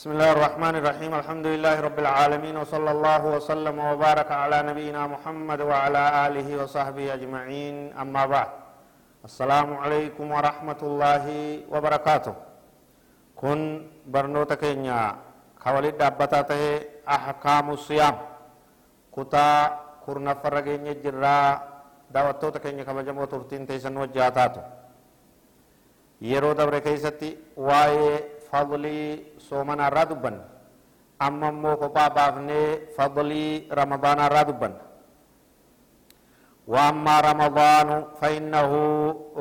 بسم الله الرحمن الرحيم الحمد لله رب العالمين وصلى الله وسلم وبارك على نبينا محمد وعلى آله وصحبه أجمعين أما بعد السلام عليكم ورحمة الله وبركاته كن برنوتا كينيا كوالد دابتا أحكام الصيام كتا كرنا فرقين جرا دعوتوتا كينيا كبجمو ترتين تيسن وجاتاتو yeroo dabre keeysatti waa'ee irraa dubbanna amma immoo kophaa baafnee fadlii ramadaanaa irraa dubbanna وأما رمضان فإنه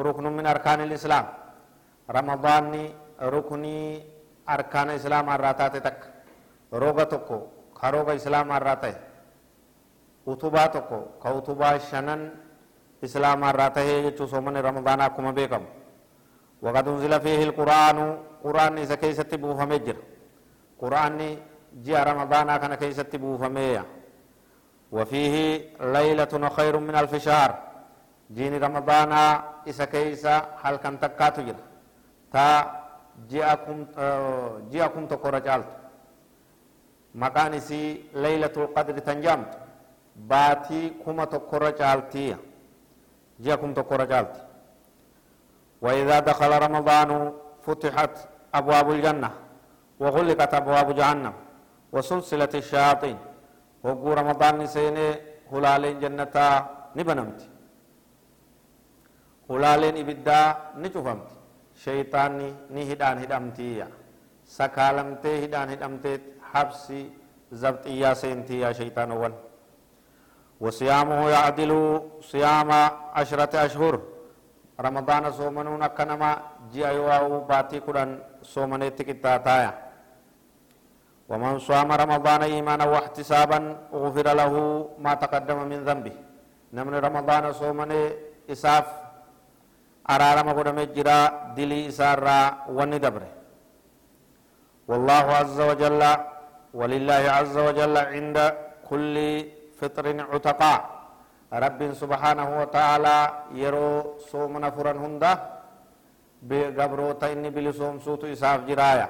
ركن من أركان الإسلام رمضان ركني أركان الإسلام الراتات تك روغا تكو خروغا إسلام الراتة utubaa tokko ka utubaa shanan islaamaa irraa tahee jechuu soomani ramadaanaa akkuma وقد أنزل فيه القرآن. قرآن إذا كيست بوفمجر قرآن جاء رمضان كان كيست بوفمية وفيه ليلة خير من ألف شهر. جين رمضان إذا كيس هل كان تكاتو جر تا جاءكم جاءكم تقرأ جالت. مكان سي ليلة القدر تنجمت. باتي كما تقرأ جالتية. جاءكم تقرأ جالتي وإذا دخل رمضان فتحت أبواب الجنة وغلقت أبواب جهنم وسلسلة الشياطين وقو رمضان نسيني هلالين جنة نبنمت. هلالين إبدا نشوفمت شيطاني نهدان هدمتي سكالمتي هدان هدمتي حبسي زبطية سينتي يا شيطان ون وصيامه يعدل صيام عشرة أشهر. رمضان صومنون أكنما جاء يواو باتي كدن صومنيت كتاتايا ومن صام رمضان إيمانا واحتسابا غفر له ما تقدم من ذنبه نمن رمضان صومني إساف أرارم قدم جرا دلي إسارا وندبر والله عز وجل ولله عز وجل عند كل فطر عتقاء رب سبحانه وتعالى يرو صومنا فرن هندا بغبروتا إني بلي صوم سوتو إساف جرايا.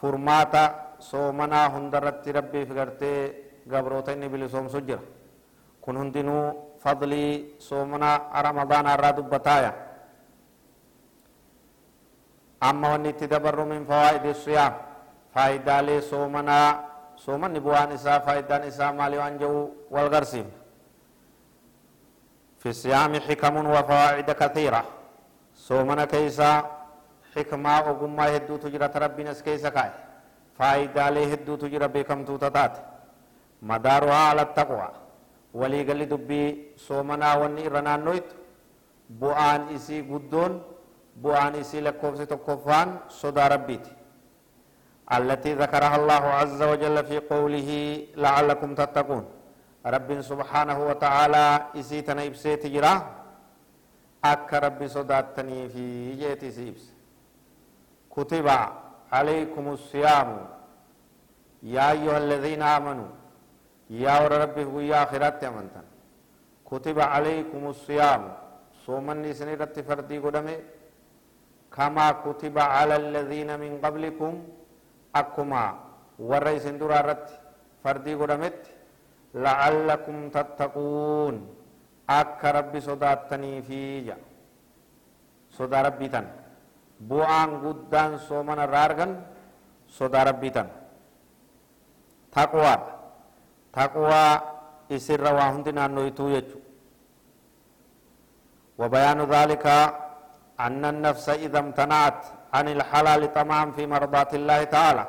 فرماتا صومنا هندرت ربي فقرتي غبروتا إني بلي صوم سجر. كن هندنو فضلي صومنا رمضان الراد بتايا. أما وني تدبر من فوائد الصيام فائدة لي صومنا صومن نبوان إسا فائدة إسا مالي وانجو والغرسيم. في الصيام حكم وفوائد كثيرة. صومنا كيسا حكمة وقمة هدو تجرى ربنا كيسا كاي. فائدة ليه هدو تجرى بكم توتتات. مدارها على التقوى. ولي قال دبي صومنا وني رنان نويت. بوآن إسي قدون بوآن إسي لكوفسي تكوفان صدى ربيتي التي ذكرها الله عز وجل في قوله لعلكم تتقون. رب سبحانه وتعالى إسيتنا إبسيت جرا أك رب صداتني في جيتي سيبس. كتب عليكم الصيام. يا أيها الذين آمنوا يا رب ويا آخرات أمنتن كتب عليكم الصيام. صومن سنرت فردي قدمي. كما كتب على الذين من قبلكم أكما ورئيس درارت فردي قدمت لعلكم تتقون. أك ربي صداتني في صدا ربي تن. بوان قدان صومن الرارغن صدا ربي تن. تقوى. تقوى إسر واهندنا نويتو يجو. وبيان ذلك أن النفس إذا امتنعت عن الحلال تمام في مرضات الله تعالى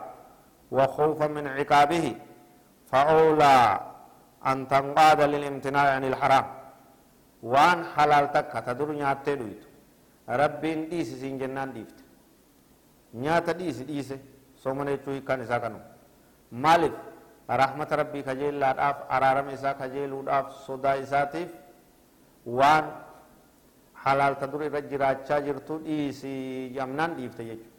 وخوفا من عقابه فأولى أن تنقاد للامتناع عن الحرام. وان حلال تك تدر نياتي دويت ربين ديس سين جنان ديفت. نياتا ديس ديس سومن يچوي كان إسا كانو مالف رحمة ربي خجيل لاداف أرارم إسا خجيل وداف صدا إساتيف وان حلال تدر رجراچا جرتو ديسي جمنان ديفت يچو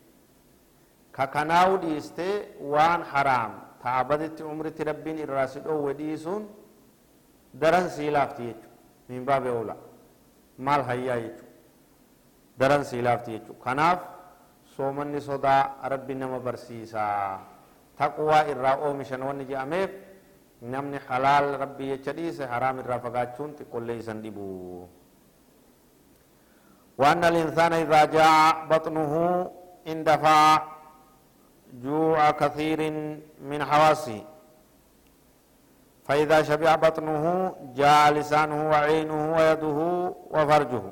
ككناو ديسته وان حرام. umritti rabbiin irraa si dhoowwe dhiisuun daran sii laafti jechu min baabe oola maal hayyaa jechu daran sii laafti jechu kanaaf soomanni sodaa rabbi nama barsiisaa taqwaa irraa oomishan wanni je'ameef namni halaal rabbii jecha dhiise haraam irraa fagaachuun xiqqollee isan dhibu وأن الإنسان إذا جاء بطنه اندفع جوع كثير من حواسه فإذا شبع بطنه جاء لسانه وعينه ويده وفرجه.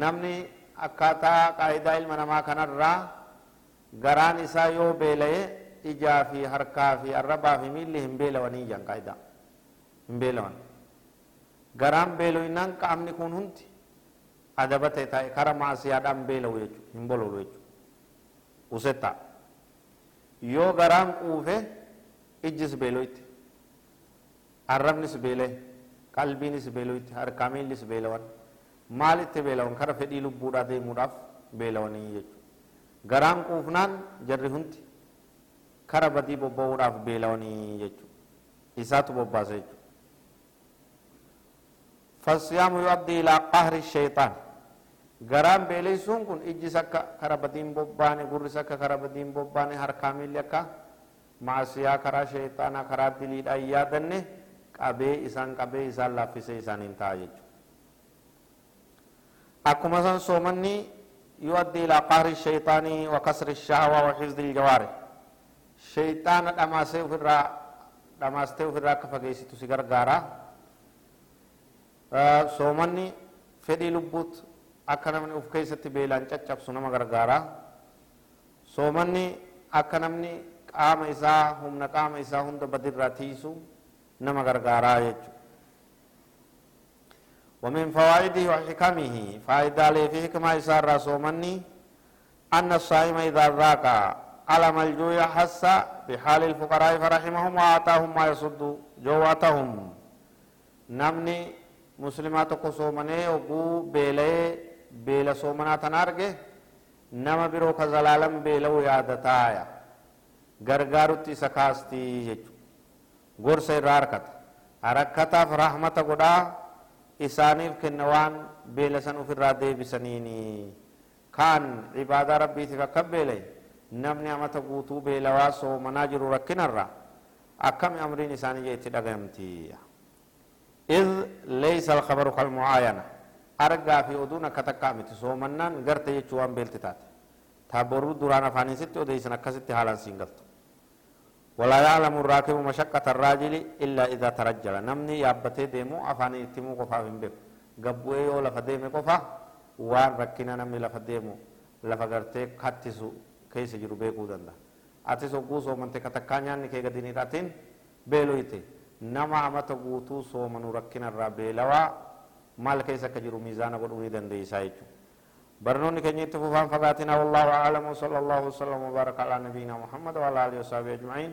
نمني أكاتا قاعدة علم نما كان الرا غران إسا يو بيلي إجا في حركا في الربا في ميلي هم بيلا ونيجان قاعدة ون غران بيلو إنان قامني كون هنتي. أدبته تاي كرما سيادام بيلو يجو هم بولو يجو وستا يو غران قوفة إجس بيلو يتي arrabni si beela'e qalbiin si beela'utti harkaamiin si beela'an maalitti beela'an kara fedhii lubbuudhaa deemuudhaaf beela'anii jechuudha garaan quufnaan jarri hundi kara badii bobba'uudhaaf beela'anii jechuudha isaatu bobbaasa jechuudha. fassiyaamu yu'addii ilaa qahri shaytaan garaan beeleysuun kun ijjis akka kara badiin bobbaane gurris akka kara badiin bobbaane harkaa miilli akka maasiyaa karaa shayxaanaa karaa diliidhaan yaadanne qabee isaan qabee isaan laaffisee isaaniin ta'a jechuudha. Akkuma san soomanni يؤدي إلى قهر الشيطان وكسر الشهوة وحفظ الجوارح شيطان دماسه في الرا دماسته في الرا كفجيسي تسيجر غارا سومني فدي لبوت akka namni uf keessatti beelaan caccabsu nama gargaara soomanni akka namni qaama isaa humna qaama isaa hunda badirraa يجو ومن فوائده وحكمه فائدة لي في حكمة إسار رسومني أن الصائم إذا ذاك ألم الجوع حس بحال الفقراء فرحمهم وآتاهم ما يصد جواتهم نمني مسلمات کو سومنے وقو بیلے بیل سومنا تنارگے نما برو خزلالم بیلو یادتایا gargaarutti isa kaastii jechuudha gorsa irraa harkata harakkataaf rahmata godhaa isaaniif kenna waan beela san ufirraa deebisaniini kaan cibaadaa rabbiitiif akka beela'e namni amata guutuu beelawaa soomanaa jiru rakkinarra akkami amriin isaanii jee itti dhagayamti إذ ليس الخبر كالمعاينة أرجع في أدون كتكا متي سومنان غرت يجوان بيلتتات تابورو درانا فاني ست وديسنا كست حالا سينغلتو ولا يعلم الراكب مشقة الراجل إلا إذا ترجل. نمني يابتي ديمو أفاني اتمو قفا من بك قبوه يو لفا ديمي قفا وان ركنا نمني لفا ديمو. لفا كيس جرو بيكو دندا أتسو قوسو من تكتكانيان نكي قديني راتين بيلو يتي. نما عمت قوتو سو منو ركنا الرا بيلوا مال كيسا كجرو ميزانا قدوني دندي سايچو برنوني كنيت فوفان فقاتنا والله أعلم وصلى الله وسلم وبارك على نبينا محمد وعلى آله وصحبه أجمعين.